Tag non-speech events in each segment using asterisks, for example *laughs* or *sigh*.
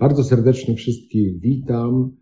Bardzo serdecznie wszystkich witam.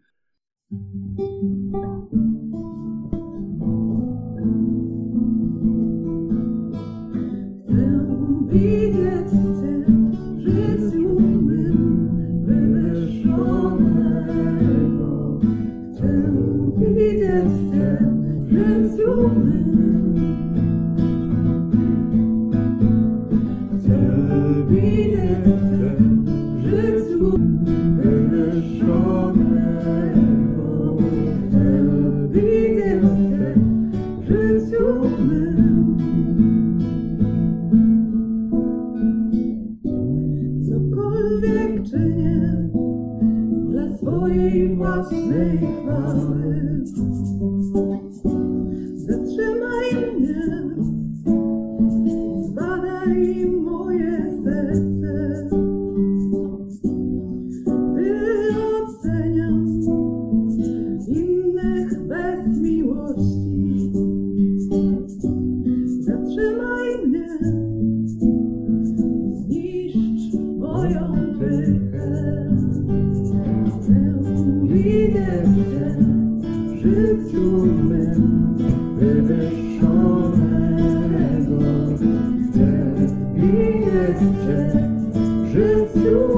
W życiu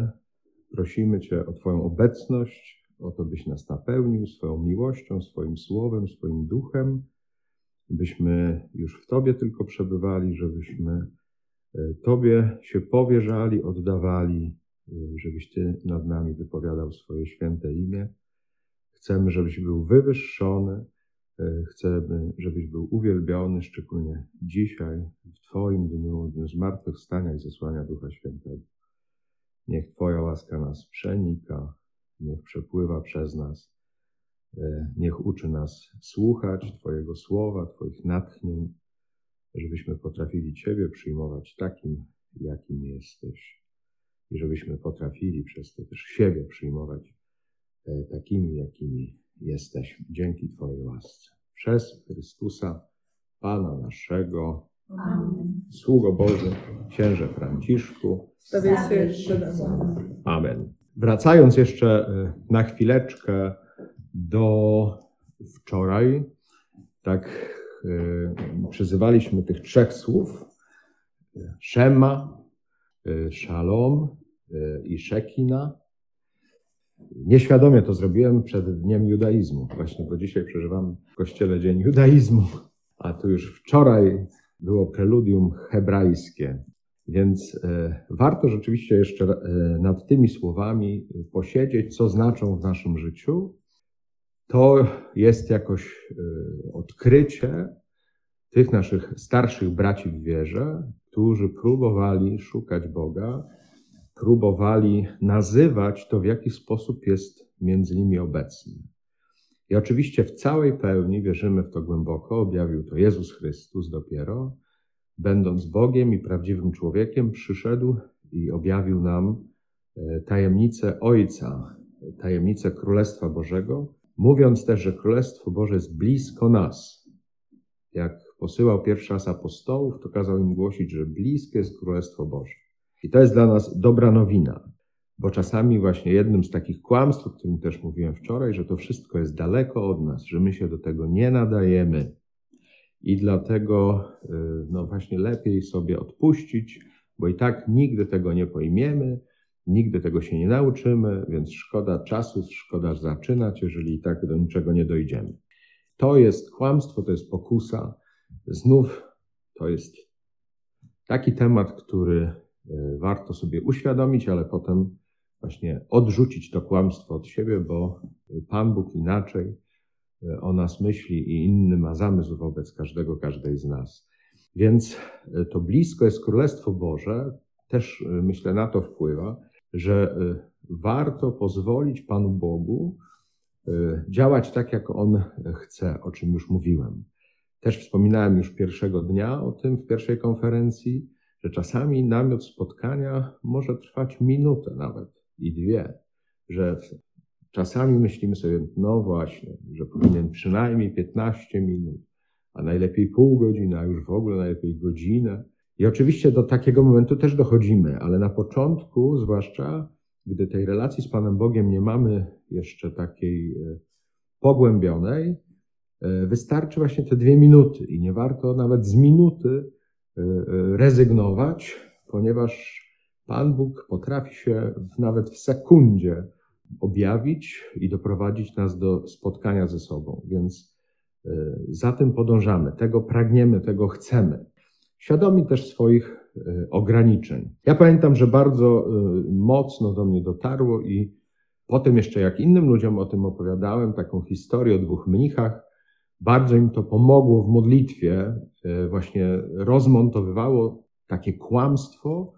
prosimy Cię o Twoją obecność, o to, byś nas napełnił swoją miłością, swoim słowem, swoim duchem, byśmy już w Tobie tylko przebywali, żebyśmy e, Tobie się powierzali, oddawali, e, żebyś Ty nad nami wypowiadał swoje święte imię. Chcemy, żebyś był wywyższony, e, chcemy, żebyś był uwielbiony, szczególnie dzisiaj, w Twoim dniu, dniu zmartwychwstania i zesłania Ducha Świętego. Niech Twoja łaska nas przenika, niech przepływa przez nas, e, niech uczy nas słuchać Twojego słowa, Twoich natchnień, żebyśmy potrafili Ciebie przyjmować takim, jakim jesteś i żebyśmy potrafili przez to też siebie przyjmować e, takimi, jakimi jesteśmy. Dzięki Twojej łasce. Przez Chrystusa, Pana naszego, Amen. Sługo Boży, księże Franciszku. Tobie jeszcze Amen. Wracając jeszcze e, na chwileczkę do wczoraj, tak e, przyzywaliśmy tych trzech słów: e, Szema, Shalom e, i Szekina. Nieświadomie to zrobiłem przed Dniem Judaizmu, właśnie bo dzisiaj przeżywam w kościele Dzień Judaizmu, a tu już wczoraj było preludium hebrajskie. Więc e, warto rzeczywiście jeszcze e, nad tymi słowami posiedzieć, co znaczą w naszym życiu. to jest jakoś odkrycie tych naszych starszych braci w wierze, którzy próbowali szukać Boga, próbowali nazywać to, w jaki sposób jest między nimi obecny. I oczywiście w całej pełni wierzymy w to głęboko, objawił to Jezus Chrystus dopiero, będąc Bogiem i prawdziwym człowiekiem, przyszedł i objawił nam e, tajemnicę Ojca, tajemnicę Królestwa Bożego, mówiąc też, że Królestwo Boże jest blisko nas. Jak posyłał pierwszy raz apostołów, to kazał im głosić, że bliskie jest Królestwo Boże. I to jest dla nas dobra nowina, bo czasami właśnie jednym z takich kłamstw, o którym też mówiłem wczoraj, że to wszystko jest daleko od nas, że my się do tego nie nadajemy i dlatego y, no właśnie lepiej sobie odpuścić, bo i tak nigdy tego nie pojmiemy, nigdy tego się nie nauczymy, więc szkoda czasu, szkoda zaczynać, jeżeli i tak do niczego nie dojdziemy. To jest kłamstwo, to jest pokusa. Znów to jest taki temat, który y, warto sobie uświadomić, ale potem właśnie odrzucić to kłamstwo od siebie, bo Pan Bóg inaczej y, o nas myśli i inny ma zamysł wobec każdego, każdej z nas. Więc y, to blisko jest Królestwo Boże, też myślę na to wpływa, że warto pozwolić Panu Bogu działać tak, jak On chce, o czym już mówiłem. Też wspominałem już pierwszego dnia o tym w pierwszej konferencji, że czasami namiot spotkania może trwać minutę nawet i dwie, że czasami myślimy sobie, no właśnie, że powinien przynajmniej 15 minut, a najlepiej pół godziny, a już w ogóle najlepiej godzinę. I oczywiście do takiego momentu też dochodzimy, ale na początku, zwłaszcza gdy tej relacji z Panem Bogiem nie mamy jeszcze takiej e, pogłębionej, E, wystarczy właśnie te dwie minuty i nie warto nawet z minuty e, rezygnować, ponieważ Pan Bóg potrafi się nawet w sekundzie objawić i doprowadzić nas do spotkania ze sobą. Więc za tym podążamy, tego pragniemy, tego chcemy. Świadomi też swoich ograniczeń. Ja pamiętam, że bardzo mocno do mnie dotarło i potem jeszcze jak innym ludziom o tym opowiadałem, taką historię o dwóch mnichach, bardzo im to pomogło w modlitwie, e, właśnie rozmontowywało takie kłamstwo,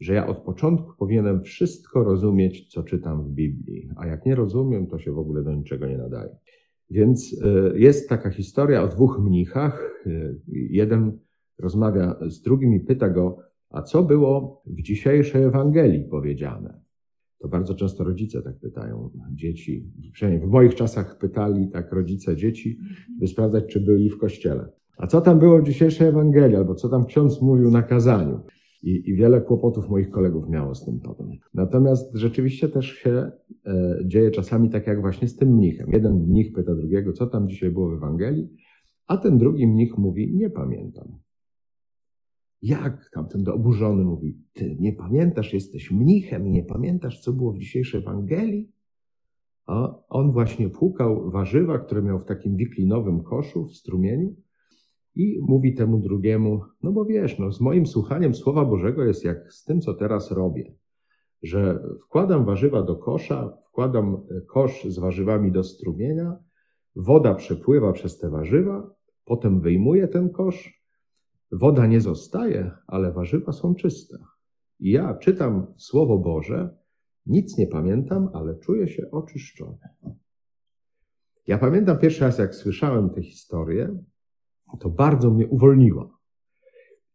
że ja od początku powinienem wszystko rozumieć, co czytam w Biblii, a jak nie rozumiem, to się w ogóle do niczego nie nadaje. Więc e, jest taka historia o dwóch mnichach. E, jeden rozmawia z drugim i pyta go, a co było w dzisiejszej Ewangelii powiedziane? To bardzo często rodzice tak pytają dzieci. Przynajmniej w moich czasach pytali tak rodzice dzieci, by sprawdzać, czy byli w kościele. A co tam było w dzisiejszej Ewangelii, albo co tam ksiądz mówił na kazaniu. I, I, wiele kłopotów moich kolegów miało z tym potem. Natomiast rzeczywiście też się e, dzieje czasami tak jak właśnie z tym mnichem. Jeden mnich pyta drugiego, co tam dzisiaj było w Ewangelii, a ten drugi mnich mówi, nie pamiętam. Jak? Tamten oburzony mówi, ty nie pamiętasz, jesteś mnichem i nie pamiętasz, co było w dzisiejszej Ewangelii? A on właśnie płukał warzywa, które miał w takim wiklinowym koszu, w strumieniu i mówi temu drugiemu, no bo wiesz, no z moim słuchaniem Słowa Bożego jest jak z tym, co teraz robię, że wkładam warzywa do kosza, wkładam kosz z warzywami do strumienia, woda przepływa przez te warzywa, potem wyjmuję ten kosz, Woda nie zostaje, ale warzywa są czyste. I ja czytam Słowo Boże, nic nie pamiętam, ale czuję się oczyszczony. Ja pamiętam pierwszy raz, jak słyszałem tę historię, to bardzo mnie uwolniła.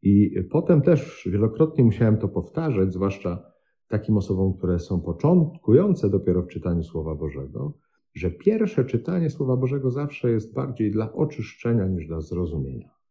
I potem też wielokrotnie musiałem to powtarzać, zwłaszcza takim osobom, które są początkujące dopiero w czytaniu Słowa Bożego, że pierwsze czytanie Słowa Bożego zawsze jest bardziej dla oczyszczenia niż dla zrozumienia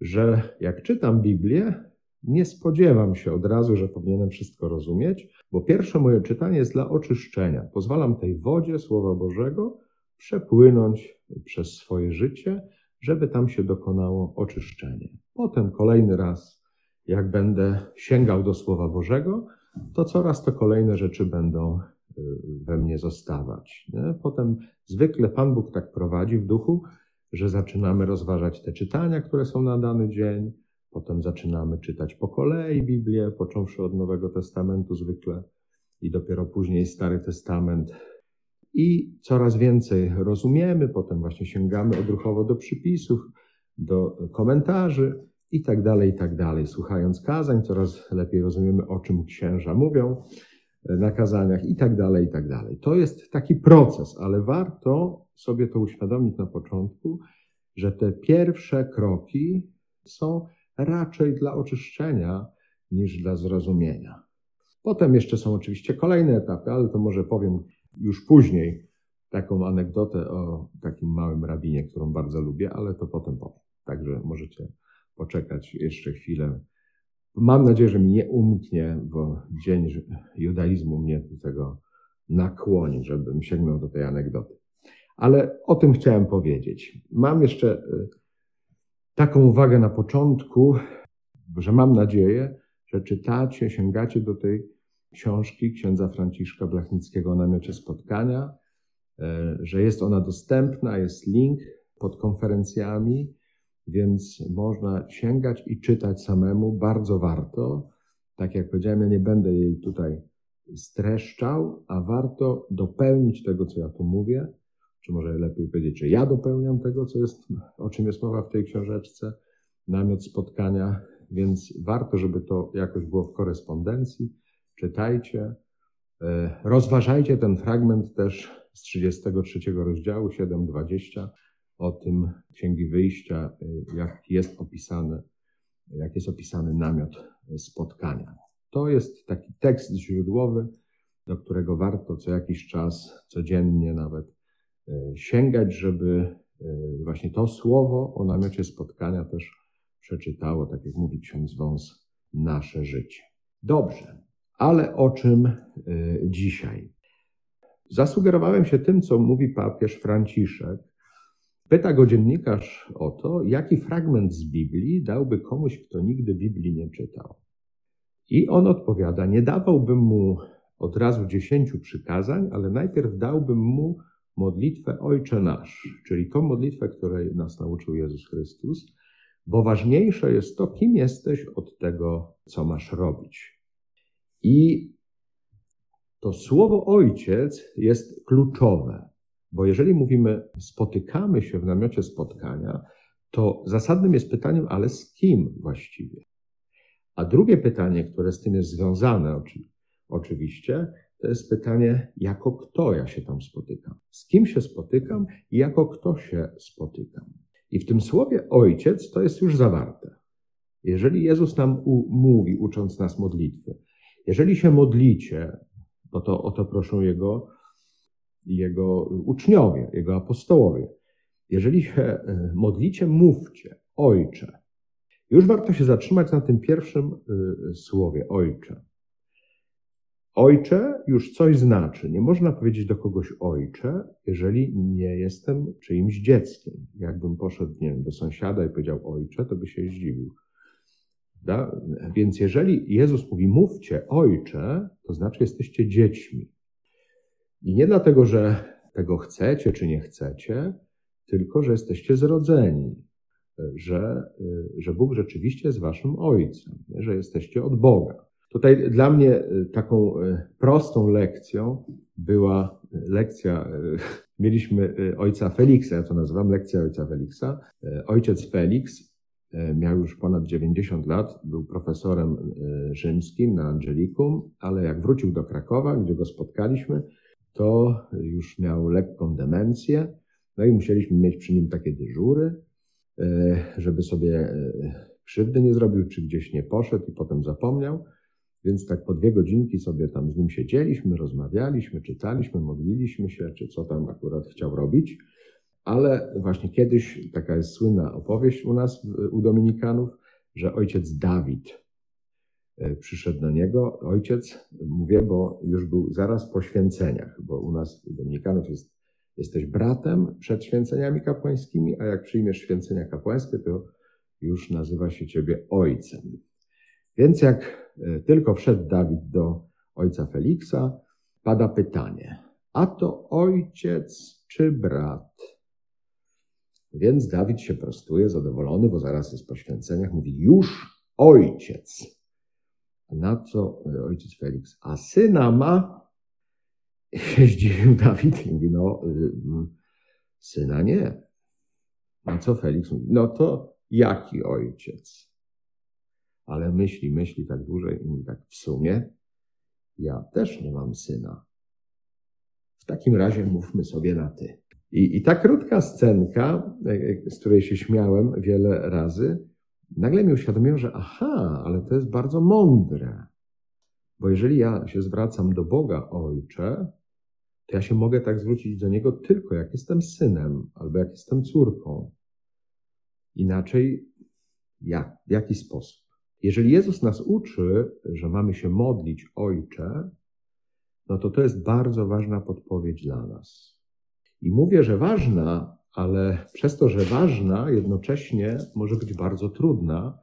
że jak czytam Biblię, nie spodziewam się od razu, że powinienem wszystko rozumieć, bo pierwsze moje czytanie jest dla oczyszczenia. Pozwalam tej wodzie Słowa Bożego przepłynąć przez swoje życie, żeby tam się dokonało oczyszczenie. Potem kolejny raz, jak będę sięgał do Słowa Bożego, to coraz to kolejne rzeczy będą y, we mnie zostawać. Nie? Potem zwykle Pan Bóg tak prowadzi w duchu, że zaczynamy rozważać te czytania, które są na dany dzień, potem zaczynamy czytać po kolei Biblię, począwszy od Nowego Testamentu zwykle i dopiero później Stary Testament. I coraz więcej rozumiemy, potem właśnie sięgamy odruchowo do przypisów, do komentarzy i tak dalej, i tak dalej. Słuchając kazań, coraz lepiej rozumiemy, o czym księża mówią na kazaniach i tak dalej, i tak dalej. To jest taki proces, ale warto sobie to uświadomić na początku, że te pierwsze kroki są raczej dla oczyszczenia niż dla zrozumienia. Potem jeszcze są oczywiście kolejne etapy, ale to może powiem już później taką anegdotę o takim małym rabinie, którą bardzo lubię, ale to potem powiem. Także możecie poczekać jeszcze chwilę. Mam nadzieję, że mi nie umknie, bo dzień judaizmu mnie do tego nakłoni, żebym sięgnął do tej anegdoty. Ale o tym chciałem powiedzieć. Mam jeszcze y, taką uwagę na początku, że mam nadzieję, że czytacie, sięgacie do tej książki księdza Franciszka Blachnickiego o namiocie spotkania, y, że jest ona dostępna, jest link pod konferencjami, więc można sięgać i czytać samemu. Bardzo warto. Tak jak powiedziałem, ja nie będę jej tutaj streszczał, a warto dopełnić tego, co ja tu mówię, czy może lepiej powiedzieć, że ja dopełniam tego, co jest, o czym jest mowa w tej książeczce, namiot spotkania, więc warto, żeby to jakoś było w korespondencji. Czytajcie, e, rozważajcie ten fragment też z 33 rozdziału 7:20 o tym Księgi Wyjścia, y, jak jest opisany, jak jest opisany namiot spotkania. To jest taki tekst źródłowy, do którego warto co jakiś czas, codziennie nawet y, sięgać, żeby właśnie to słowo o namiocie spotkania też przeczytało, tak jak mówi ksiądz Wąs, nasze życie. Dobrze, ale o czym dzisiaj? Zasugerowałem się tym, co mówi papież Franciszek, Pyta go dziennikarz o to, jaki fragment z Biblii dałby komuś, kto nigdy Biblii nie czytał. I on odpowiada: Nie dawałbym mu od razu dziesięciu przykazań, ale najpierw dałbym mu modlitwę Ojcze Nasz, czyli tą modlitwę, której nas nauczył Jezus Chrystus, bo ważniejsze jest to, kim jesteś od tego, co masz robić. I to słowo Ojciec jest kluczowe. Bo jeżeli mówimy, spotykamy się w namiocie spotkania, to zasadnym jest pytaniem, ale z kim właściwie? A drugie pytanie, które z tym jest związane oczywiście, to jest pytanie, jako kto ja się tam spotykam? Z kim się spotykam i jako kto się spotykam? I w tym słowie ojciec to jest już zawarte. Jeżeli Jezus nam mówi, ucząc nas modlitwy, jeżeli się modlicie, bo to o to proszą Jego jego uczniowie, jego apostołowie. Jeżeli się e, modlicie, mówcie Ojcze. Już warto się zatrzymać na tym pierwszym e, słowie Ojcze. Ojcze już coś znaczy. Nie można powiedzieć do kogoś ojcze, jeżeli nie jestem czyimś dzieckiem. Jakbym poszedł, nie wiem, do sąsiada i powiedział ojcze, to by się zdziwił. Da? Więc jeżeli Jezus mówi mówcie ojcze, to znaczy jesteście dziećmi. I nie dlatego, że tego chcecie czy nie chcecie, tylko że jesteście zrodzeni, że, że Bóg rzeczywiście jest waszym ojcem, że jesteście od Boga. Tutaj dla mnie taką e, prostą lekcją była lekcja, e, mieliśmy e, ojca Feliksa, ja to nazywam lekcja ojca Feliksa. Ojciec Felix miał już ponad 90 lat, był profesorem rzymskim na Angelikum, ale jak wrócił do Krakowa, gdzie go spotkaliśmy, to już miał lekką demencję, no i musieliśmy mieć przy nim takie dyżury, e, żeby sobie e, krzywdy nie zrobił, czy gdzieś nie poszedł i potem zapomniał. Więc tak po dwie godzinki sobie tam z nim siedzieliśmy, rozmawialiśmy, czytaliśmy, modliliśmy się, czy co tam akurat chciał robić. Ale właśnie kiedyś, taka jest słynna opowieść u nas, u Dominikanów, że ojciec Dawid E, przyszedł do niego ojciec, mówię, bo już był zaraz po święceniach, bo u nas Dominikanów jest, jesteś bratem przed święceniami kapłańskimi, a jak przyjmiesz święcenia kapłańskie, to już nazywa się ciebie ojcem. Więc jak e, tylko wszedł Dawid do ojca Feliksa, pada pytanie, a to ojciec czy brat? Więc Dawid się prostuje, zadowolony, bo zaraz jest po święceniach, mówi już ojciec. Na co e, ojciec Felix? A syna ma? I *laughs* się zdziwił Dawid i mówi, no y, y, syna nie. No co Felix mówi? No to jaki ojciec? Ale myśli, myśli tak dłużej i mówi tak, w sumie ja też nie mam syna. W takim razie mówmy sobie na ty. I, I ta krótka scenka, e, e, z której się śmiałem wiele razy, nagle mi uświadomiło, że aha, ale to jest bardzo mądre. Bo jeżeli ja się zwracam do Boga Ojcze, to ja się mogę tak zwrócić do Niego tylko jak jestem synem albo jak jestem córką. Inaczej jak? W jaki sposób? Jeżeli Jezus nas uczy, że mamy się modlić Ojcze, no to to jest bardzo ważna podpowiedź dla nas. I mówię, że ważna, ale przez to, że ważna, jednocześnie może być bardzo trudna,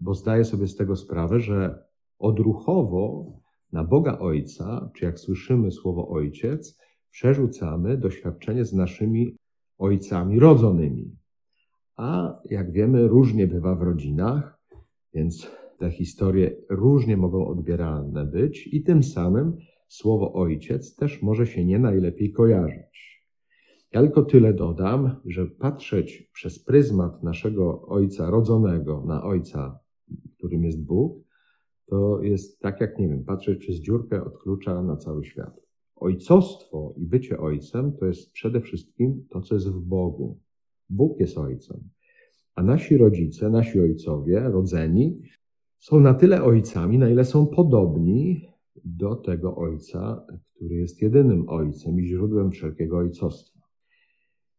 bo zdaję sobie z tego sprawę, że odruchowo na Boga Ojca, czy jak słyszymy słowo Ojciec, przerzucamy doświadczenie z naszymi ojcami rodzonymi. A jak wiemy, różnie bywa w rodzinach, więc te historie różnie mogą odbierane być i tym samym słowo ojciec też może się nie najlepiej kojarzyć. Ja tylko tyle dodam, że patrzeć przez pryzmat naszego ojca rodzonego na ojca, którym jest Bóg, to jest tak jak, nie wiem, patrzeć przez dziurkę od klucza na cały świat. Ojcostwo i bycie ojcem to jest przede wszystkim to, co jest w Bogu. Bóg jest ojcem. A nasi rodzice, nasi ojcowie, rodzeni, są na tyle ojcami, na ile są podobni do tego ojca, który jest jedynym ojcem i źródłem wszelkiego ojcostwa.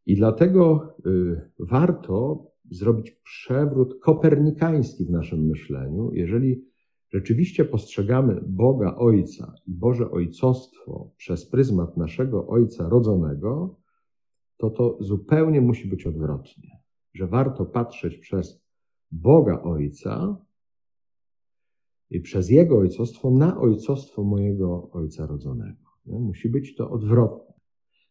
I dlatego y, warto zrobić przewrót kopernikański w naszym myśleniu, jeżeli rzeczywiście postrzegamy Boga Ojca i Boże Ojcostwo przez pryzmat naszego Ojca rodzonego, to to zupełnie musi być odwrotnie. Że warto patrzeć przez Boga Ojca i przez Jego ojcostwo na ojcostwo mojego Ojca rodzonego. Musi być to odwrotne.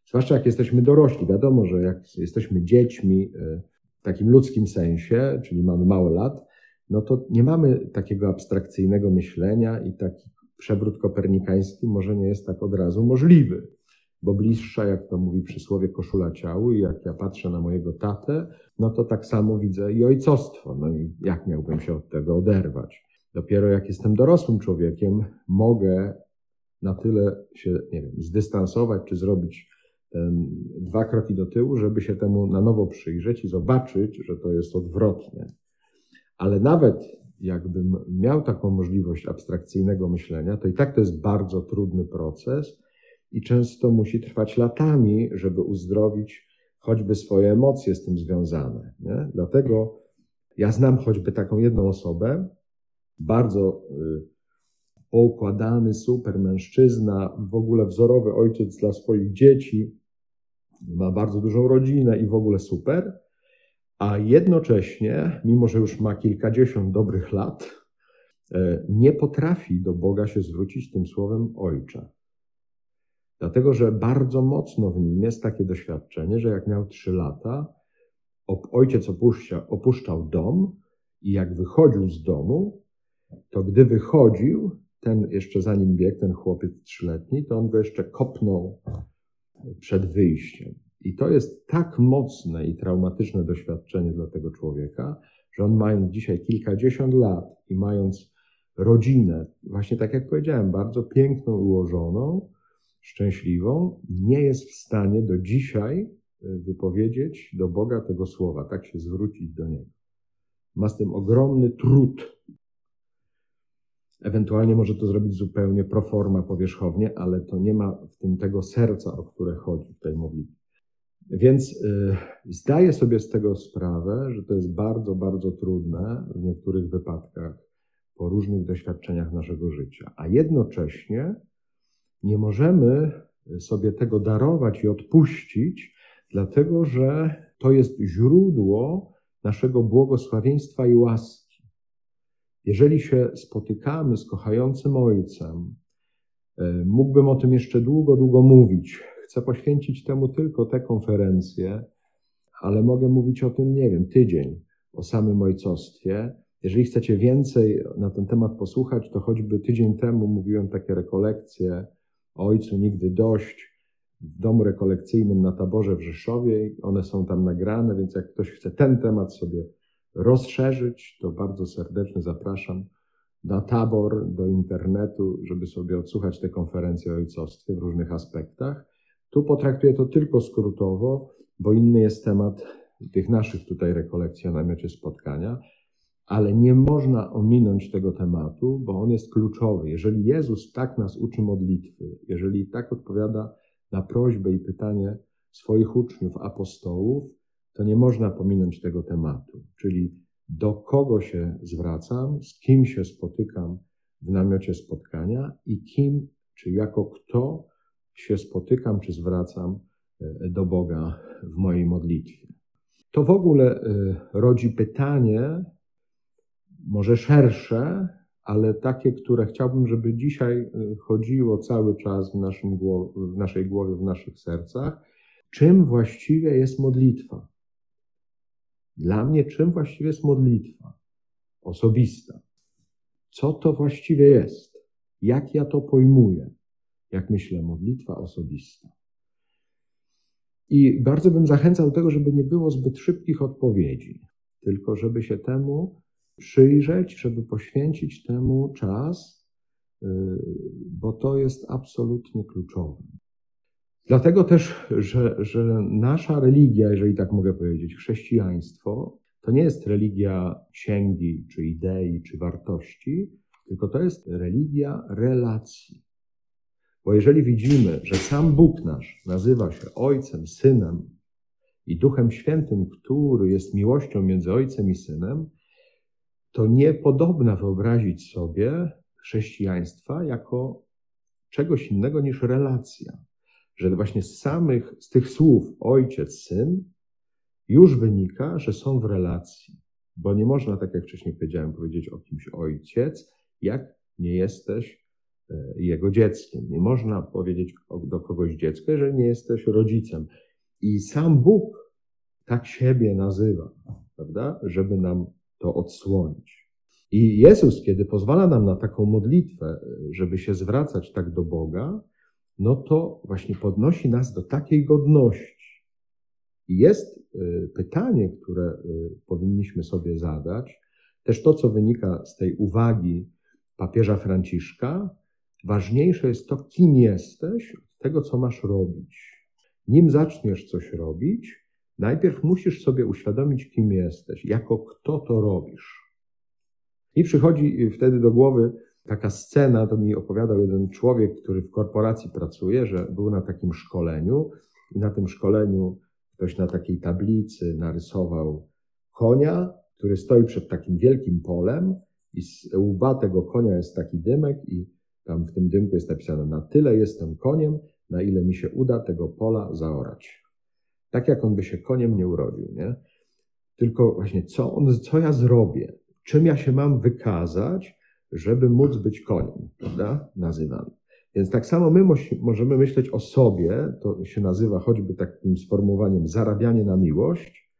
Zwłaszcza jak jesteśmy dorośli. Wiadomo, że jak jesteśmy dziećmi e, w takim ludzkim sensie, czyli mamy mało lat, no to nie mamy takiego abstrakcyjnego myślenia i taki przewrót kopernikański może nie jest tak od razu możliwy. Bo bliższa, jak to mówi przysłowie, koszula ciału i jak ja patrzę na mojego tatę, no to tak samo widzę i ojcostwo. No i jak miałbym się od tego oderwać? Dopiero jak jestem dorosłym człowiekiem, mogę na tyle się, nie wiem, zdystansować czy zrobić dwa kroki do tyłu, żeby się temu na nowo przyjrzeć i zobaczyć, że to jest odwrotnie. Ale nawet jakbym miał taką możliwość abstrakcyjnego myślenia, to i tak to jest bardzo trudny proces i często musi trwać latami, żeby uzdrowić choćby swoje emocje z tym związane. Nie? Dlatego ja znam choćby taką jedną osobę, bardzo y, poukładany, super mężczyzna, w ogóle wzorowy ojciec dla swoich dzieci, ma bardzo dużą rodzinę i w ogóle super, a jednocześnie, mimo że już ma kilkadziesiąt dobrych lat, y, nie potrafi do Boga się zwrócić tym słowem ojcze. Dlatego, że bardzo mocno w nim jest takie doświadczenie, że jak miał trzy lata, ojciec opuszcza, opuszczał dom i jak wychodził z domu, to gdy wychodził, ten jeszcze zanim biegł, ten chłopiec trzyletni, to on go jeszcze kopnął przed wyjściem. I to jest tak mocne i traumatyczne doświadczenie dla tego człowieka, że on mając dzisiaj kilkadziesiąt lat i mając rodzinę, właśnie tak jak powiedziałem, bardzo piękną, ułożoną, szczęśliwą, nie jest w stanie do dzisiaj wypowiedzieć do Boga tego słowa, tak się zwrócić do Niego. Ma z tym ogromny trud, Ewentualnie może to zrobić zupełnie pro forma, powierzchownie, ale to nie ma w tym tego serca, o które chodzi w tej modlitwie. Więc y, zdaję sobie z tego sprawę, że to jest bardzo, bardzo trudne w niektórych wypadkach po różnych doświadczeniach naszego życia. A jednocześnie nie możemy sobie tego darować i odpuścić, dlatego że to jest źródło naszego błogosławieństwa i łaski. Jeżeli się spotykamy z kochającym Ojcem, e, mógłbym o tym jeszcze długo, długo mówić. Chcę poświęcić temu tylko tę konferencję, ale mogę mówić o tym, nie wiem, tydzień, o samym ojcostwie. Jeżeli chcecie więcej na ten temat posłuchać, to choćby tydzień temu mówiłem takie rekolekcje Ojcu nigdy dość w domu rekolekcyjnym na taborze w Rzeszowie. One są tam nagrane, więc jak ktoś chce ten temat sobie rozszerzyć, to bardzo serdecznie zapraszam na tabor, do internetu, żeby sobie odsłuchać te konferencje o ojcostwie w różnych aspektach. Tu potraktuję to tylko skrótowo, bo inny jest temat tych naszych tutaj rekolekcji o namiocie spotkania, ale nie można ominąć tego tematu, bo on jest kluczowy. Jeżeli Jezus tak nas uczy modlitwy, jeżeli tak odpowiada na prośbę i pytanie swoich uczniów, apostołów, to nie można pominąć tego tematu, czyli do kogo się zwracam, z kim się spotykam w namiocie spotkania i kim, czy jako kto się spotykam, czy zwracam e, do Boga w mojej modlitwie. To w ogóle e, rodzi pytanie, może szersze, ale takie, które chciałbym, żeby dzisiaj e, chodziło cały czas w, naszym, w naszej głowie, w naszych sercach. Czym właściwie jest modlitwa? Dla mnie, czym właściwie jest modlitwa osobista? Co to właściwie jest? Jak ja to pojmuję? Jak myślę, modlitwa osobista. I bardzo bym zachęcał do tego, żeby nie było zbyt szybkich odpowiedzi, tylko żeby się temu przyjrzeć, żeby poświęcić temu czas, y, bo to jest absolutnie kluczowe. Dlatego też, że, że nasza religia, jeżeli tak mogę powiedzieć, chrześcijaństwo, to nie jest religia księgi, czy idei, czy wartości, tylko to jest religia relacji. Bo jeżeli widzimy, że sam Bóg nasz nazywa się Ojcem, Synem i Duchem Świętym, który jest miłością między Ojcem i Synem, to niepodobna wyobrazić sobie chrześcijaństwa jako czegoś innego niż relacja że właśnie z samych, z tych słów ojciec, syn, już wynika, że są w relacji. Bo nie można, tak jak wcześniej powiedziałem, powiedzieć o kimś ojciec, jak nie jesteś e, jego dzieckiem. Nie można powiedzieć do kogoś dziecko, jeżeli nie jesteś rodzicem. I sam Bóg tak siebie nazywa, prawda, żeby nam to odsłonić. I Jezus, kiedy pozwala nam na taką modlitwę, żeby się zwracać tak do Boga, no to właśnie podnosi nas do takiej godności. I jest y, pytanie, które y, powinniśmy sobie zadać, też to, co wynika z tej uwagi papieża Franciszka, ważniejsze jest to, kim jesteś, od tego, co masz robić. Nim zaczniesz coś robić, najpierw musisz sobie uświadomić, kim jesteś, jako kto to robisz. I przychodzi y, wtedy do głowy taka scena, to mi opowiadał jeden człowiek, który w korporacji pracuje, że był na takim szkoleniu i na tym szkoleniu ktoś na takiej tablicy narysował konia, który stoi przed takim wielkim polem i z łba tego konia jest taki dymek i tam w tym dymku jest napisane na tyle jestem koniem, na ile mi się uda tego pola zaorać. Tak jak on by się koniem nie urodził, nie? Tylko właśnie co, on, co ja zrobię? Czym ja się mam wykazać, żeby móc być koniem, prawda? Nazywany. Więc tak samo my możemy myśleć o sobie, to się nazywa choćby takim sformułowaniem zarabianie na miłość,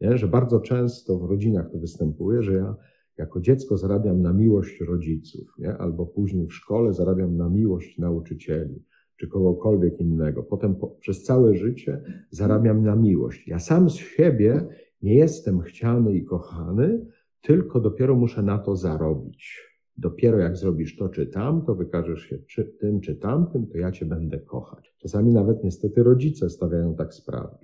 nie? że bardzo często w rodzinach to występuje, że ja jako dziecko zarabiam na miłość rodziców, nie? albo później w szkole zarabiam na miłość nauczycieli, czy kogokolwiek innego. Potem po, przez całe życie zarabiam na miłość. Ja sam z siebie nie jestem chciany i kochany, tylko dopiero muszę na to zarobić. Dopiero jak zrobisz to czy tamto, wykażesz się czy tym czy tamtym, to ja cię będę kochać. Czasami nawet niestety rodzice stawiają tak sprawę,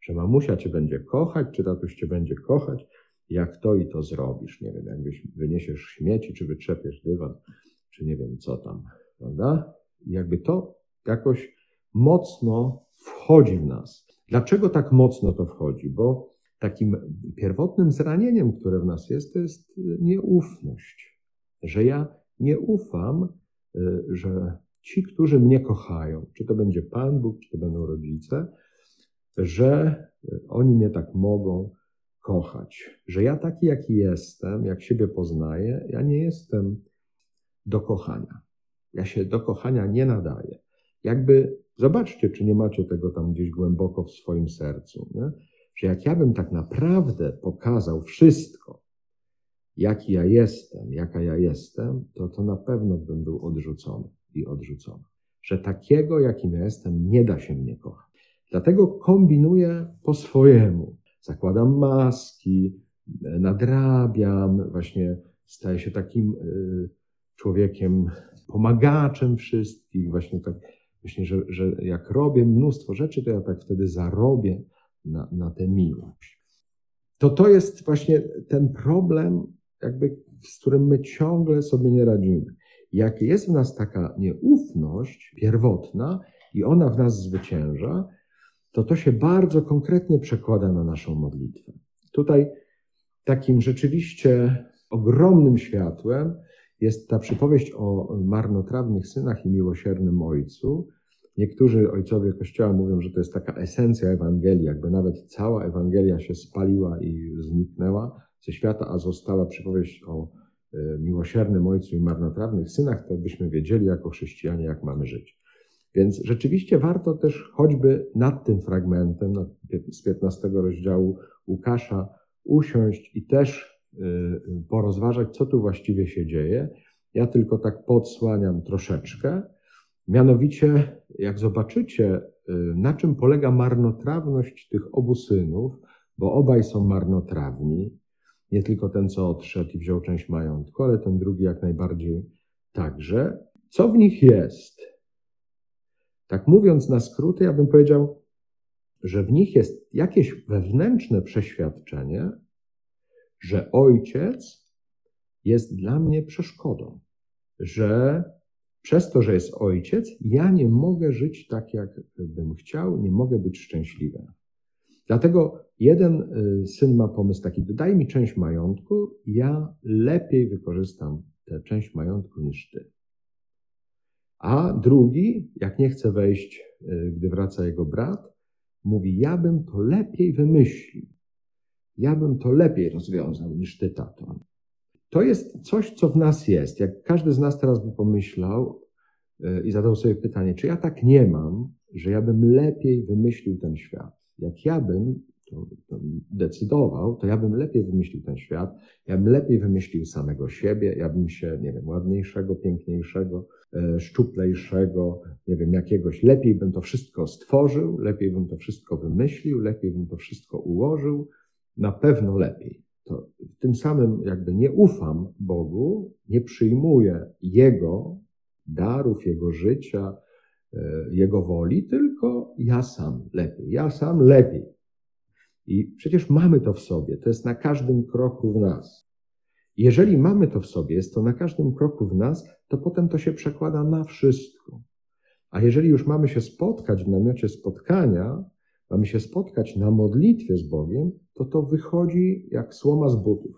że mamusia cię będzie kochać, czy tatuś cię będzie kochać, jak to i to zrobisz. Nie wiem, jakbyś wyniesiesz śmieci, czy wytrzepiesz dywan, czy nie wiem co tam, prawda? I jakby to jakoś mocno wchodzi w nas. Dlaczego tak mocno to wchodzi? Bo takim pierwotnym zranieniem, które w nas jest, to jest nieufność że ja nie ufam, y, że ci, którzy mnie kochają, czy to będzie Pan Bóg, czy to będą rodzice, że y, oni mnie tak mogą kochać. Że ja taki, jaki jestem, jak siebie poznaję, ja nie jestem do kochania. Ja się do kochania nie nadaję. Jakby, zobaczcie, czy nie macie tego tam gdzieś głęboko w swoim sercu, nie? że jak ja bym tak naprawdę pokazał wszystko, jaki ja jestem, jaka ja jestem, to to na pewno bym był odrzucony i odrzucony. że takiego, jakim ja jestem, nie da się mnie kochać. Dlatego kombinuję po swojemu. Zakładam maski, nadrabiam, właśnie staję się takim y, człowiekiem, pomagaczem wszystkich, właśnie tak, właśnie, że, że jak robię mnóstwo rzeczy, to ja tak wtedy zarobię na, na tę miłość. To to jest właśnie ten problem, jakby, z którym my ciągle sobie nie radzimy. Jak jest w nas taka nieufność pierwotna i ona w nas zwycięża, to to się bardzo konkretnie przekłada na naszą modlitwę. Tutaj takim rzeczywiście ogromnym światłem jest ta przypowieść o marnotrawnych synach i miłosiernym ojcu. Niektórzy ojcowie Kościoła mówią, że to jest taka esencja Ewangelii, jakby nawet cała Ewangelia się spaliła i zniknęła ze świata, a została przypowieść o e, miłosiernym ojcu i marnotrawnych synach, to byśmy wiedzieli jako chrześcijanie, jak mamy żyć. Więc rzeczywiście warto też choćby nad tym fragmentem z 15 rozdziału Łukasza usiąść i też y, porozważać, co tu właściwie się dzieje. Ja tylko tak podsłaniam troszeczkę. Mianowicie, jak zobaczycie, y, na czym polega marnotrawność tych obu synów, bo obaj są marnotrawni, nie tylko ten, co odszedł i wziął część majątku, ale ten drugi jak najbardziej także. Co w nich jest? Tak mówiąc na skróty, ja bym powiedział, że w nich jest jakieś wewnętrzne przeświadczenie, że ojciec jest dla mnie przeszkodą, że przez to, że jest ojciec, ja nie mogę żyć tak, jak bym chciał, nie mogę być szczęśliwy. Dlatego jeden y, syn ma pomysł taki: daj mi część majątku, ja lepiej wykorzystam tę część majątku niż ty. A drugi, jak nie chce wejść, y, gdy wraca jego brat, mówi: Ja bym to lepiej wymyślił. Ja bym to lepiej rozwiązał niż ty, tato. To jest coś, co w nas jest. Jak każdy z nas teraz by pomyślał y, i zadał sobie pytanie, czy ja tak nie mam, że ja bym lepiej wymyślił ten świat. Jak ja bym to, to decydował, to ja bym lepiej wymyślił ten świat, ja bym lepiej wymyślił samego siebie, ja bym się, nie wiem, ładniejszego, piękniejszego, e, szczuplejszego, nie wiem, jakiegoś, lepiej bym to wszystko stworzył, lepiej bym to wszystko wymyślił, lepiej bym to wszystko ułożył, na pewno lepiej. To tym samym jakby nie ufam Bogu, nie przyjmuję Jego darów, Jego życia, e, Jego woli, tylko ja sam lepiej. Ja sam lepiej. I przecież mamy to w sobie, to jest na każdym kroku w nas. Jeżeli mamy to w sobie, jest to na każdym kroku w nas, to potem to się przekłada na wszystko. A jeżeli już mamy się spotkać w namiocie spotkania, mamy się spotkać na modlitwie z Bogiem, to to wychodzi jak słoma z butów.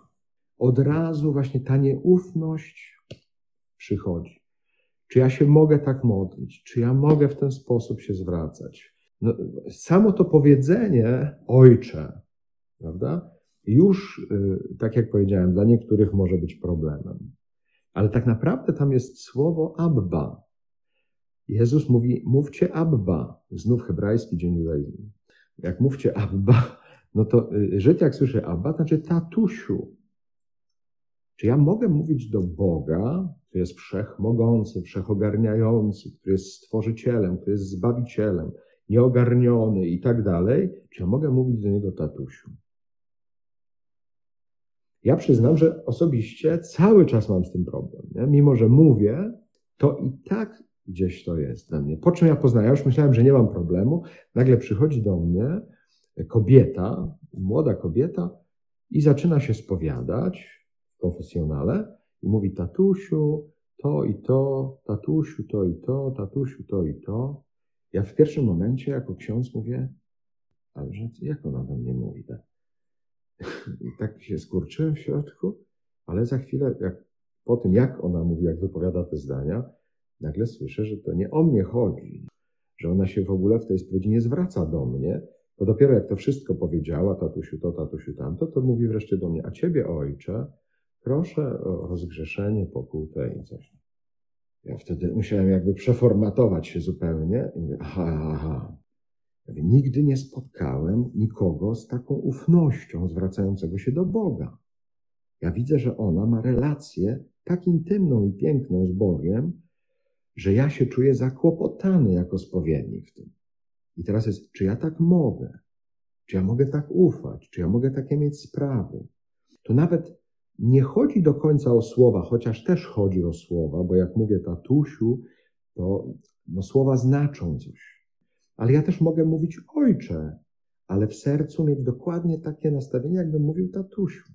Od razu właśnie ta nieufność przychodzi. Czy ja się mogę tak modlić? Czy ja mogę w ten sposób się zwracać? No, samo to powiedzenie ojcze, prawda, już, y, tak jak powiedziałem, dla niektórych może być problemem. Ale tak naprawdę tam jest słowo Abba. Jezus mówi, mówcie Abba. Znów hebrajski dzień judaizmu. Jak mówcie Abba, no to y, Żyd jak słyszy Abba, to znaczy tatusiu. Czy ja mogę mówić do Boga, który jest wszechmogący, wszechogarniający, który jest stworzycielem, który jest zbawicielem, nieogarniony i tak dalej, czy ja mogę mówić do niego tatusiu? Ja przyznam, że osobiście cały czas mam z tym problem. Nie? Mimo, że mówię, to i tak gdzieś to jest we mnie. Po czym ja poznaję, już myślałem, że nie mam problemu, nagle przychodzi do mnie kobieta, młoda kobieta i zaczyna się spowiadać w konfesjonale i mówi tatusiu, to i to, tatusiu, to i to, tatusiu, to i to. Ja w pierwszym momencie jako ksiądz mówię, ale że jak ona do mnie mówi? Tak? I tak się skurczyłem w środku, ale za chwilę, jak, po tym jak ona mówi, jak wypowiada te zdania, nagle słyszę, że to nie o mnie chodzi, że ona się w ogóle w tej spowiedzi nie zwraca do mnie, to dopiero jak to wszystko powiedziała, tatusiu to, tatusiu tamto, to mówi wreszcie do mnie, a ciebie ojcze, proszę o rozgrzeszenie, pokutę i coś. Ja wtedy musiałem jakby przeformatować się zupełnie i mówię, aha, aha. Ja mówię, nigdy nie spotkałem nikogo z taką ufnością zwracającego się do Boga. Ja widzę, że ona ma relację tak intymną i piękną z Bogiem, że ja się czuję zakłopotany jako spowiednik w tym. I teraz jest, czy ja tak mogę? Czy ja mogę tak ufać? Czy ja mogę takie mieć sprawy? To nawet nie chodzi do końca o słowa, chociaż też chodzi o słowa, bo jak mówię tatusiu, to no, słowa znaczą coś. Ale ja też mogę mówić ojcze, ale w sercu mieć dokładnie takie nastawienie, jakbym mówił tatusiu.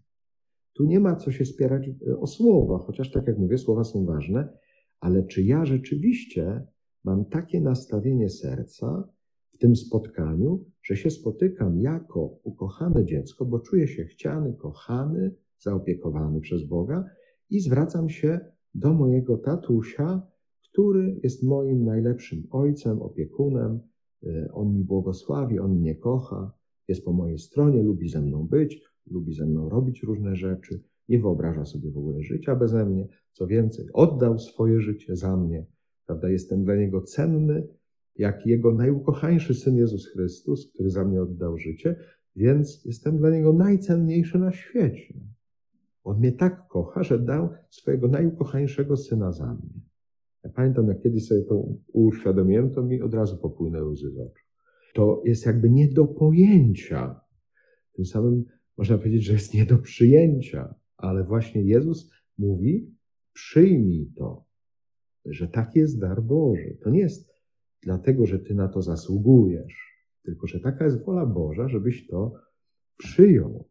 Tu nie ma co się spierać e, o słowa, chociaż tak jak mówię, słowa są ważne, ale czy ja rzeczywiście mam takie nastawienie serca w tym spotkaniu, że się spotykam jako ukochane dziecko, bo czuję się chciany, kochany, zaopiekowany przez Boga i zwracam się do mojego tatusia, który jest moim najlepszym ojcem, opiekunem. E, on mi błogosławi, on mnie kocha, jest po mojej stronie, lubi ze mną być, lubi ze mną robić różne rzeczy, nie wyobraża sobie w ogóle życia beze mnie. Co więcej, oddał swoje życie za mnie. Prawda? Jestem dla niego cenny, jak jego najukochańszy syn Jezus Chrystus, który za mnie oddał życie, więc jestem dla niego najcenniejszy na świecie. On mnie tak kocha, że dał swojego najukochańszego syna za mnie. Ja pamiętam, jak kiedyś sobie to uświadomiłem, to mi od razu popłynęły łzy z oczu. To jest jakby nie do pojęcia. Tym samym można powiedzieć, że jest nie do przyjęcia, ale właśnie Jezus mówi: przyjmij to, że taki jest dar Boży. To nie jest dlatego, że ty na to zasługujesz, tylko że taka jest wola Boża, żebyś to przyjął.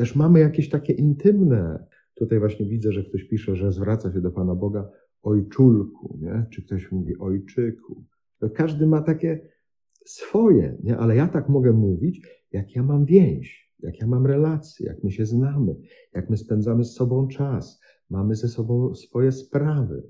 Też mamy jakieś takie intymne. Tutaj właśnie widzę, że ktoś pisze, że zwraca się do Pana Boga ojczulku, nie? czy ktoś mówi ojczyku. Każdy ma takie swoje, nie? ale ja tak mogę mówić, jak ja mam więź, jak ja mam relacje, jak my się znamy, jak my spędzamy z sobą czas, mamy ze sobą swoje sprawy.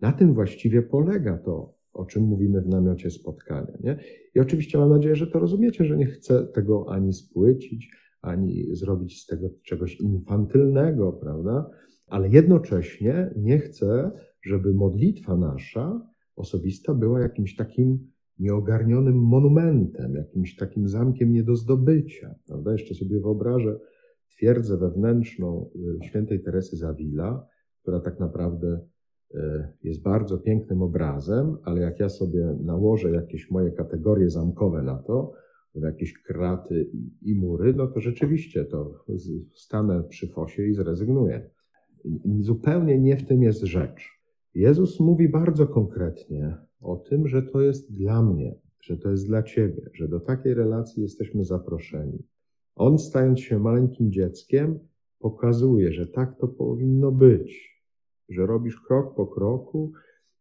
Na tym właściwie polega to, o czym mówimy w namiocie spotkania. Nie? I oczywiście mam nadzieję, że to rozumiecie, że nie chcę tego ani spłycić, ani zrobić z tego czegoś infantylnego, prawda? Ale jednocześnie nie chcę, żeby modlitwa nasza osobista była jakimś takim nieogarnionym monumentem, jakimś takim zamkiem nie do zdobycia. Prawda? Jeszcze sobie wyobrażę twierdzę wewnętrzną y, świętej Teresy Zawila, która tak naprawdę y, jest bardzo pięknym obrazem, ale jak ja sobie nałożę jakieś moje kategorie zamkowe na to, jakieś kraty i mury, no to rzeczywiście to stanę przy fosie i zrezygnuję. Zupełnie nie w tym jest rzecz. Jezus mówi bardzo konkretnie o tym, że to jest dla mnie, że to jest dla ciebie, że do takiej relacji jesteśmy zaproszeni. On, stając się maleńkim dzieckiem, pokazuje, że tak to powinno być, że robisz krok po kroku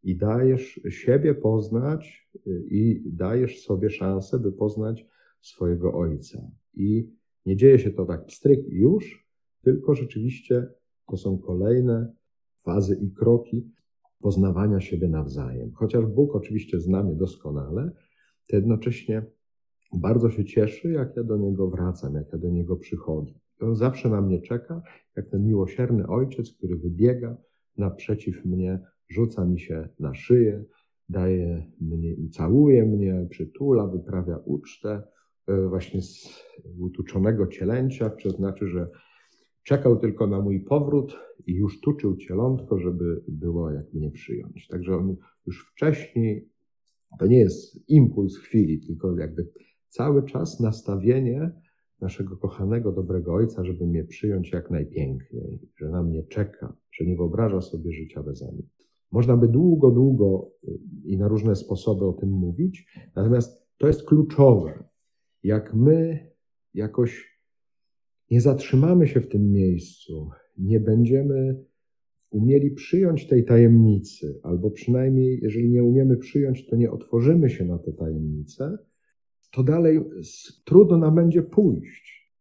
i dajesz siebie poznać i dajesz sobie szansę, by poznać swojego ojca. I nie dzieje się to tak pstryk już, tylko rzeczywiście to są kolejne fazy i kroki poznawania siebie nawzajem. Chociaż Bóg oczywiście zna mnie doskonale, to jednocześnie bardzo się cieszy, jak ja do Niego wracam, jak ja do Niego przychodzę. On zawsze na mnie czeka, jak ten miłosierny ojciec, który wybiega naprzeciw mnie, rzuca mi się na szyję, daje mnie, całuje mnie, przytula, wyprawia ucztę, właśnie z utuczonego cielęcia, to znaczy, że czekał tylko na mój powrót i już tuczył cielątko, żeby było jak mnie przyjąć. Także on już wcześniej, to nie jest impuls chwili, tylko jakby cały czas nastawienie naszego kochanego, dobrego Ojca, żeby mnie przyjąć jak najpiękniej, że na mnie czeka, że nie wyobraża sobie życia bez mnie. Można by długo, długo y, i na różne sposoby o tym mówić, natomiast to jest kluczowe. Jak my jakoś nie zatrzymamy się w tym miejscu, nie będziemy umieli przyjąć tej tajemnicy, albo przynajmniej, jeżeli nie umiemy przyjąć, to nie otworzymy się na tę tajemnicę, to dalej trudno nam będzie pójść.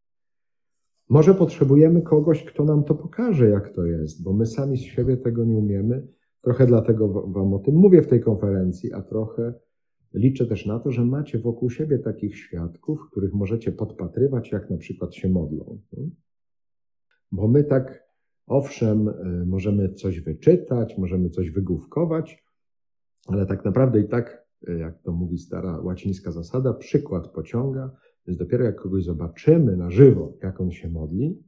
Może potrzebujemy kogoś, kto nam to pokaże, jak to jest, bo my sami z siebie tego nie umiemy. Trochę dlatego Wam o tym mówię w tej konferencji, a trochę liczę też na to, że macie wokół siebie takich świadków, których możecie podpatrywać, jak na przykład się modlą. Bo my tak, owszem, y, możemy coś wyczytać, możemy coś wygłówkować, ale tak naprawdę i tak jak to mówi stara łacińska zasada, przykład pociąga, więc dopiero jak kogoś zobaczymy na żywo, jak on się modli,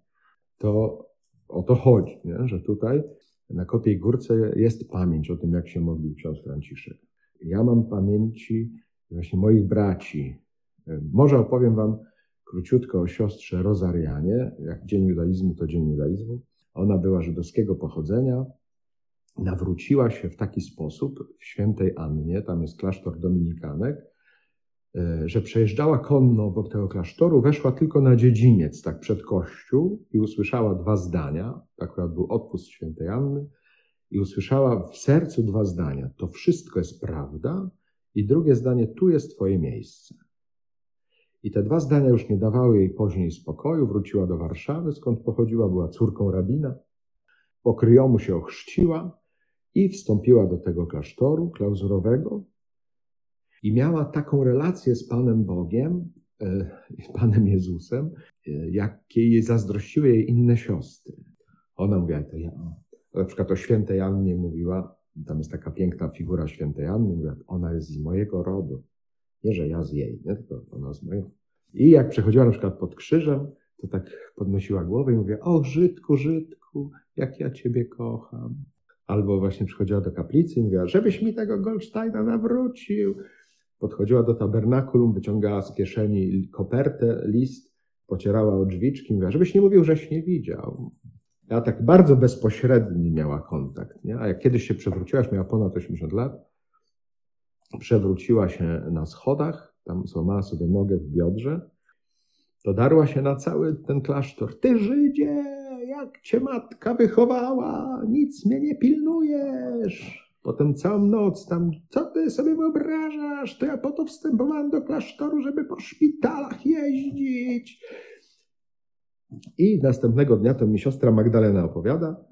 to o to chodzi, nie? że tutaj Na Kopiej Górce jest pamięć o tym, jak się modlił ksiądz Franciszek. Ja mam pamięci właśnie moich braci. Może opowiem wam króciutko o siostrze Rozarianie. Jak dzień judaizmu, to dzień judaizmu. Ona była żydowskiego pochodzenia. Nawróciła się w taki sposób w świętej Annie, tam jest klasztor dominikanek, e, że przejeżdżała konno obok tego klasztoru, weszła tylko na dziedziniec, tak przed kościół i usłyszała dwa zdania. Akurat był odpust świętej Anny i usłyszała w sercu dwa zdania. To wszystko jest prawda i drugie zdanie, tu jest twoje miejsce. I te dwa zdania już nie dawały jej później spokoju. Wróciła do Warszawy, skąd pochodziła, była córką rabina. Po kryjomu się ochrzciła i wstąpiła do tego klasztoru klauzurowego i miała taką relację z Panem Bogiem, e, z Panem Jezusem, e, jakiej zazdrościły jej inne siostry. Ona mówiła, to ja, na przykład o świętej Annie mówiła, tam jest taka piękna figura świętej Anny, mówiła, ona jest z mojego rodu. Nie, że ja z jej, nie? tylko ona z mojego. I jak przechodziła na przykład pod krzyżem, to tak podnosiła głowę i mówiła, o Żydku, Żydku, jak ja Ciebie kocham. Albo właśnie przychodziła do kaplicy i mówiła, żebyś mi tego Goldsteina nawrócił. Podchodziła do tabernakulum, wyciągała z kieszeni kopertę, list, pocierała o drzwiczki i mówiła, żebyś nie mówił, żeś nie widział. Ja tak bardzo bezpośredni miała kontakt. Nie? A jak kiedyś się przewróciłaś, miała ponad 80 lat, przewróciła się na schodach, tam złamała sobie nogę w biodrze, to darła się na cały ten klasztor. Ty Żydzie, jak cię matka wychowała, nic mnie nie pilnujesz. Potem całą noc tam, co ty sobie wyobrażasz? To ja po to wstępowałem do klasztoru, żeby po szpitalach jeździć. I następnego dnia to mi siostra Magdalena opowiada.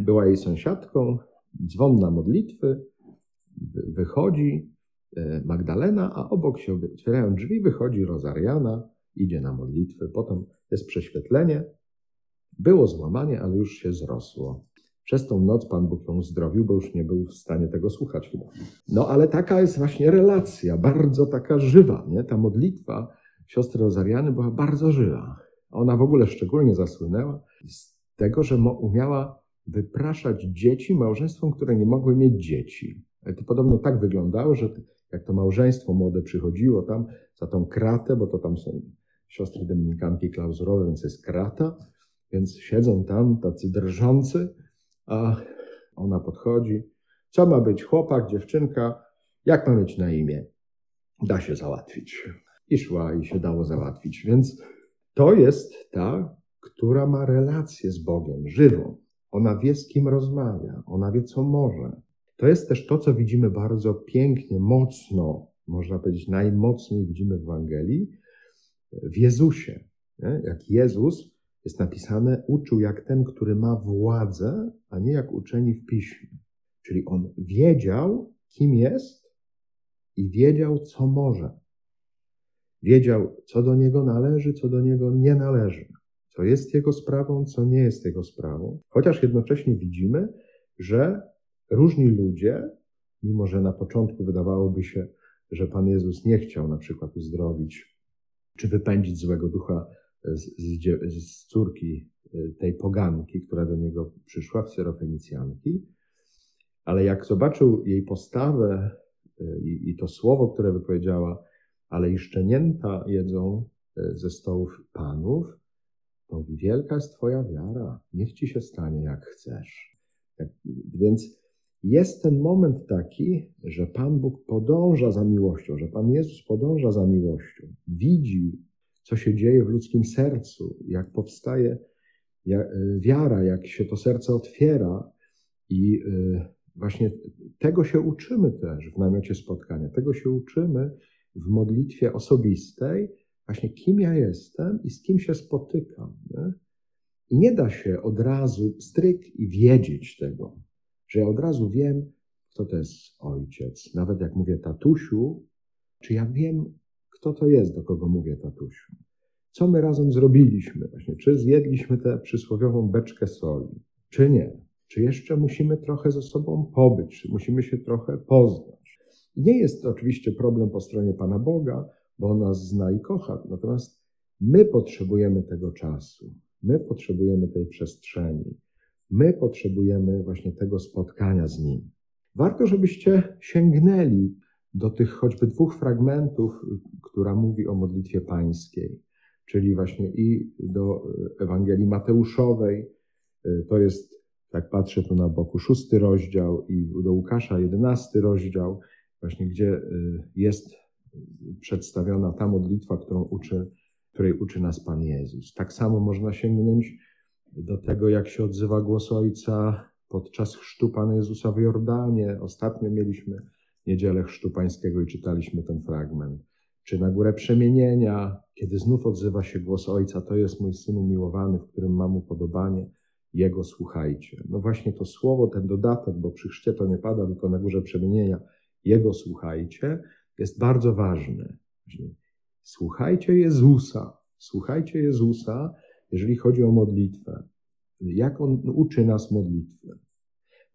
Była jej sąsiadką, dzwon na modlitwy, wychodzi e, Magdalena, a obok się otwierają drzwi, wychodzi Rozariana, idzie na modlitwę, potem jest prześwietlenie. Było złamanie, ale już się zrosło. Przez tą noc Pan Bóg ją zdrowił, bo już nie był w stanie tego słuchać. No ale taka jest właśnie relacja, bardzo taka żywa, nie? Ta modlitwa siostry Rozariany była bardzo żywa. Ona w ogóle szczególnie zasłynęła z tego, że umiała wypraszać dzieci małżeństwom, które nie mogły mieć dzieci. To podobno tak wyglądało, że jak to małżeństwo młode przychodziło tam za tą kratę, bo to tam są siostry dominikanki klauzurowe, więc jest krata, więc siedzą tam tacy drżący, a ona podchodzi. Co ma być chłopak, dziewczynka? Jak ma mieć na imię? Da się załatwić. I szła i się dało załatwić. Więc to jest ta, która ma relację z Bogiem, żywą. Ona wie, z kim rozmawia, ona wie, co może. To jest też to, co widzimy bardzo pięknie, mocno, można powiedzieć najmocniej widzimy w Ewangelii, w Jezusie. Nie? Jak Jezus jest napisane, uczył jak ten, który ma władzę, a nie jak uczeni w piśmie. Czyli on wiedział, kim jest i wiedział, co może. Wiedział, co do niego należy, co do niego nie należy. Co jest jego sprawą, co nie jest jego sprawą. Chociaż jednocześnie widzimy, że różni ludzie, mimo że na początku wydawałoby się, że Pan Jezus nie chciał na przykład uzdrowić czy wypędzić złego ducha z, z, z córki y, tej poganki, która do niego przyszła, w Syrofenicjanki, ale jak zobaczył jej postawę y, i, i to słowo, które wypowiedziała, ale i szczenięta jedzą y, ze stołów panów, to wielka jest twoja wiara, niech ci się stanie jak chcesz. Tak, więc jest ten moment taki, że Pan Bóg podąża za miłością, że Pan Jezus podąża za miłością, widzi, co się dzieje w ludzkim sercu, jak powstaje e, wiara, jak się to serce otwiera. I e, właśnie tego się uczymy też w namiocie spotkania, tego się uczymy w modlitwie osobistej, właśnie kim ja jestem i z kim się spotykam. Nie? I nie da się od razu stryk i wiedzieć tego że ja od razu wiem, kto to jest ojciec. Nawet jak mówię tatusiu, czy ja wiem, kto to jest, do kogo mówię tatusiu. Co my razem zrobiliśmy właśnie? Czy zjedliśmy tę przysłowiową beczkę soli, czy nie? Czy jeszcze musimy trochę ze sobą pobyć, czy musimy się trochę poznać? Nie jest to oczywiście problem po stronie Pana Boga, bo On nas zna i kocha, natomiast my potrzebujemy tego czasu, my potrzebujemy tej przestrzeni. My potrzebujemy właśnie tego spotkania z Nim. Warto, żebyście sięgnęli do tych choćby dwóch fragmentów, która mówi o modlitwie pańskiej, czyli właśnie i do Ewangelii Mateuszowej, to jest, tak patrzę tu na boku, szósty rozdział i do Łukasza jedenasty rozdział, właśnie gdzie jest przedstawiona ta modlitwa, którą uczy, której uczy nas Pan Jezus. Tak samo można sięgnąć do tego, jak się odzywa głos Ojca podczas chrztu Pana Jezusa w Jordanie. Ostatnio mieliśmy niedzielę chrztu pańskiego i czytaliśmy ten fragment. Czy na górę przemienienia, kiedy znów odzywa się głos Ojca, to jest mój Syn umiłowany, w którym mam upodobanie, Jego słuchajcie. No właśnie to słowo, ten dodatek, bo przy chrzcie to nie pada, tylko na górze przemienienia, Jego słuchajcie, jest bardzo ważny. Słuchajcie Jezusa, słuchajcie Jezusa, jeżeli chodzi o modlitwę. Jak On uczy nas modlitwy.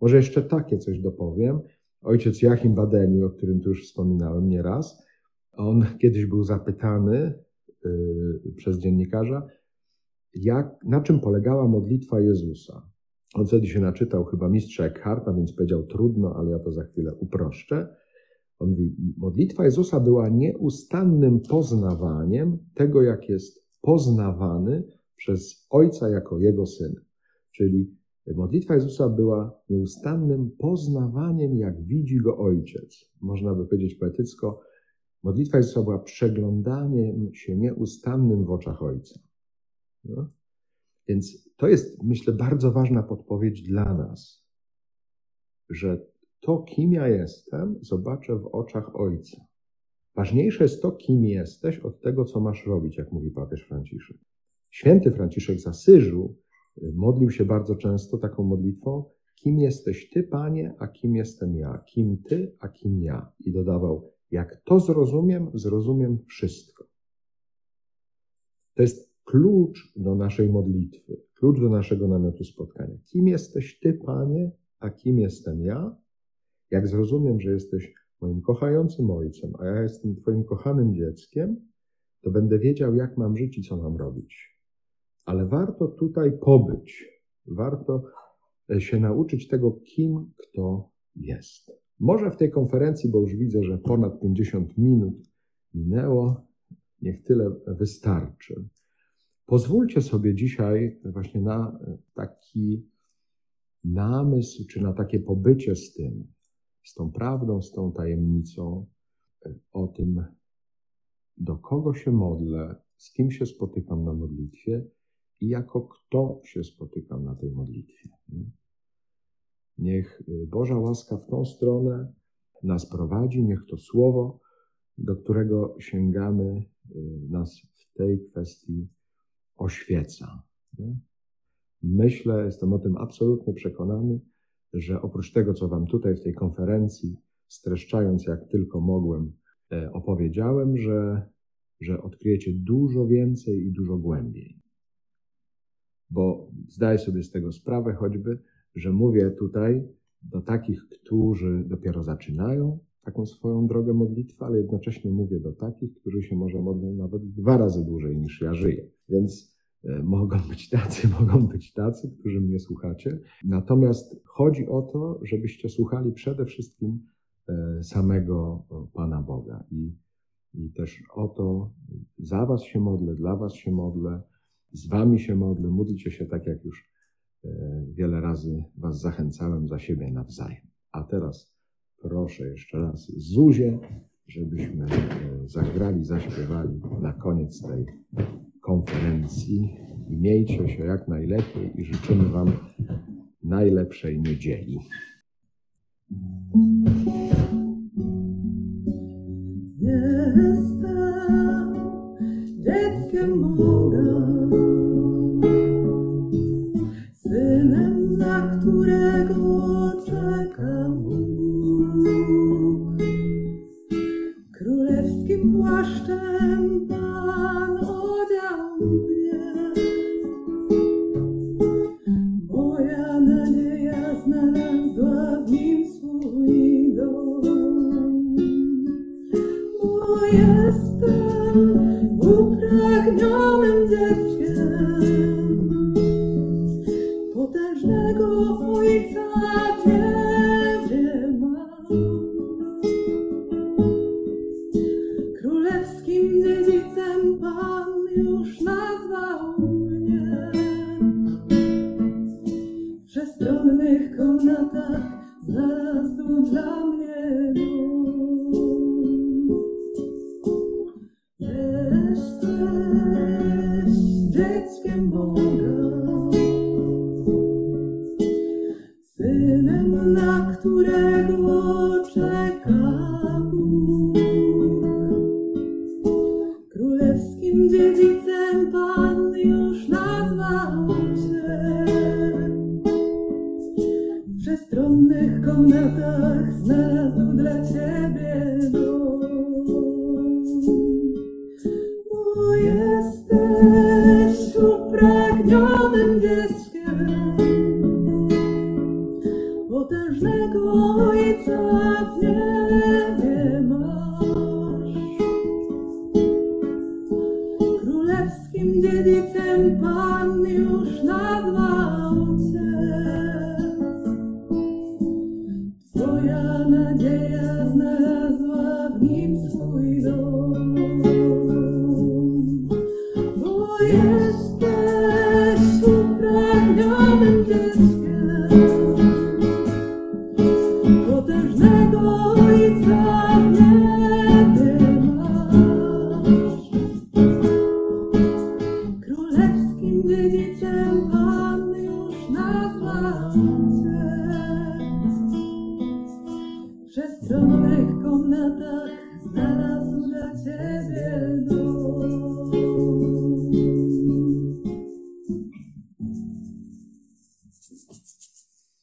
Może jeszcze takie coś dopowiem. Ojciec Joachim Badeni, o którym tu już wspominałem nieraz, on kiedyś był zapytany yy, przez dziennikarza, jak, na czym polegała modlitwa Jezusa. On wtedy się naczytał chyba mistrza Eckharta, więc powiedział trudno, ale ja to za chwilę uproszczę. On mówi, modlitwa Jezusa była nieustannym poznawaniem tego, jak jest poznawany przez Ojca jako Jego Syn. Czyli modlitwa Jezusa była nieustannym poznawaniem, jak widzi Go Ojciec. Można by powiedzieć poetycko, modlitwa Jezusa była przeglądaniem się nieustannym w oczach Ojca. No? Więc to jest, myślę, bardzo ważna podpowiedź dla nas, że to, kim ja jestem, zobaczę w oczach Ojca. Ważniejsze jest to, kim jesteś, od tego, co masz robić, jak mówi papież Franciszek. Święty Franciszek z Asyżu y, modlił się bardzo często taką modlitwą: Kim jesteś Ty, Panie, a kim jestem ja? Kim Ty, a kim ja? I dodawał: Jak to zrozumiem, zrozumiem wszystko. To jest klucz do naszej modlitwy, klucz do naszego namiotu spotkania. Kim jesteś Ty, Panie, a kim jestem ja? Jak zrozumiem, że jesteś moim kochającym ojcem, a ja jestem Twoim kochanym dzieckiem, to będę wiedział, jak mam żyć i co mam robić. Ale warto tutaj pobyć, warto e, się nauczyć tego, kim kto jest. Może w tej konferencji, bo już widzę, że ponad 50 minut minęło, niech tyle wystarczy. Pozwólcie sobie dzisiaj właśnie na e, taki namysł, czy na takie pobycie z tym, z tą prawdą, z tą tajemnicą e, o tym, do kogo się modlę, z kim się spotykam na modlitwie i jako kto się spotykam na tej modlitwie. Niech e, Boża łaska w tą stronę nas prowadzi, niech to słowo, do którego sięgamy, nas w tej kwestii oświeca. Myślę, jestem o tym absolutnie przekonany, że oprócz tego, co Wam tutaj w tej konferencji, streszczając jak tylko mogłem, e, opowiedziałem, że, że odkryjecie dużo więcej i dużo głębiej. Bo zdaję sobie z tego sprawę choćby, że mówię tutaj do takich, którzy dopiero zaczynają taką swoją drogę modlitwy, ale jednocześnie mówię do takich, którzy się może modlą nawet dwa razy dłużej niż ja żyję. Więc E, mogą być tacy, *laughs* mogą być tacy, którzy mnie słuchacie. Natomiast chodzi o to, żebyście słuchali przede wszystkim e, samego Pana Boga. I, I też o to za Was się modlę, dla Was się modlę, z Wami się modlę. Módlcie się tak, jak już e, wiele razy Was zachęcałem za siebie nawzajem. A teraz proszę jeszcze raz Zuzie, żebyśmy zagrali, zaśpiewali na koniec tej konferencji miejcie się jak najlepiej i życzymy Wam najlepszej niedzieli. Jestem dzieckiem Boga,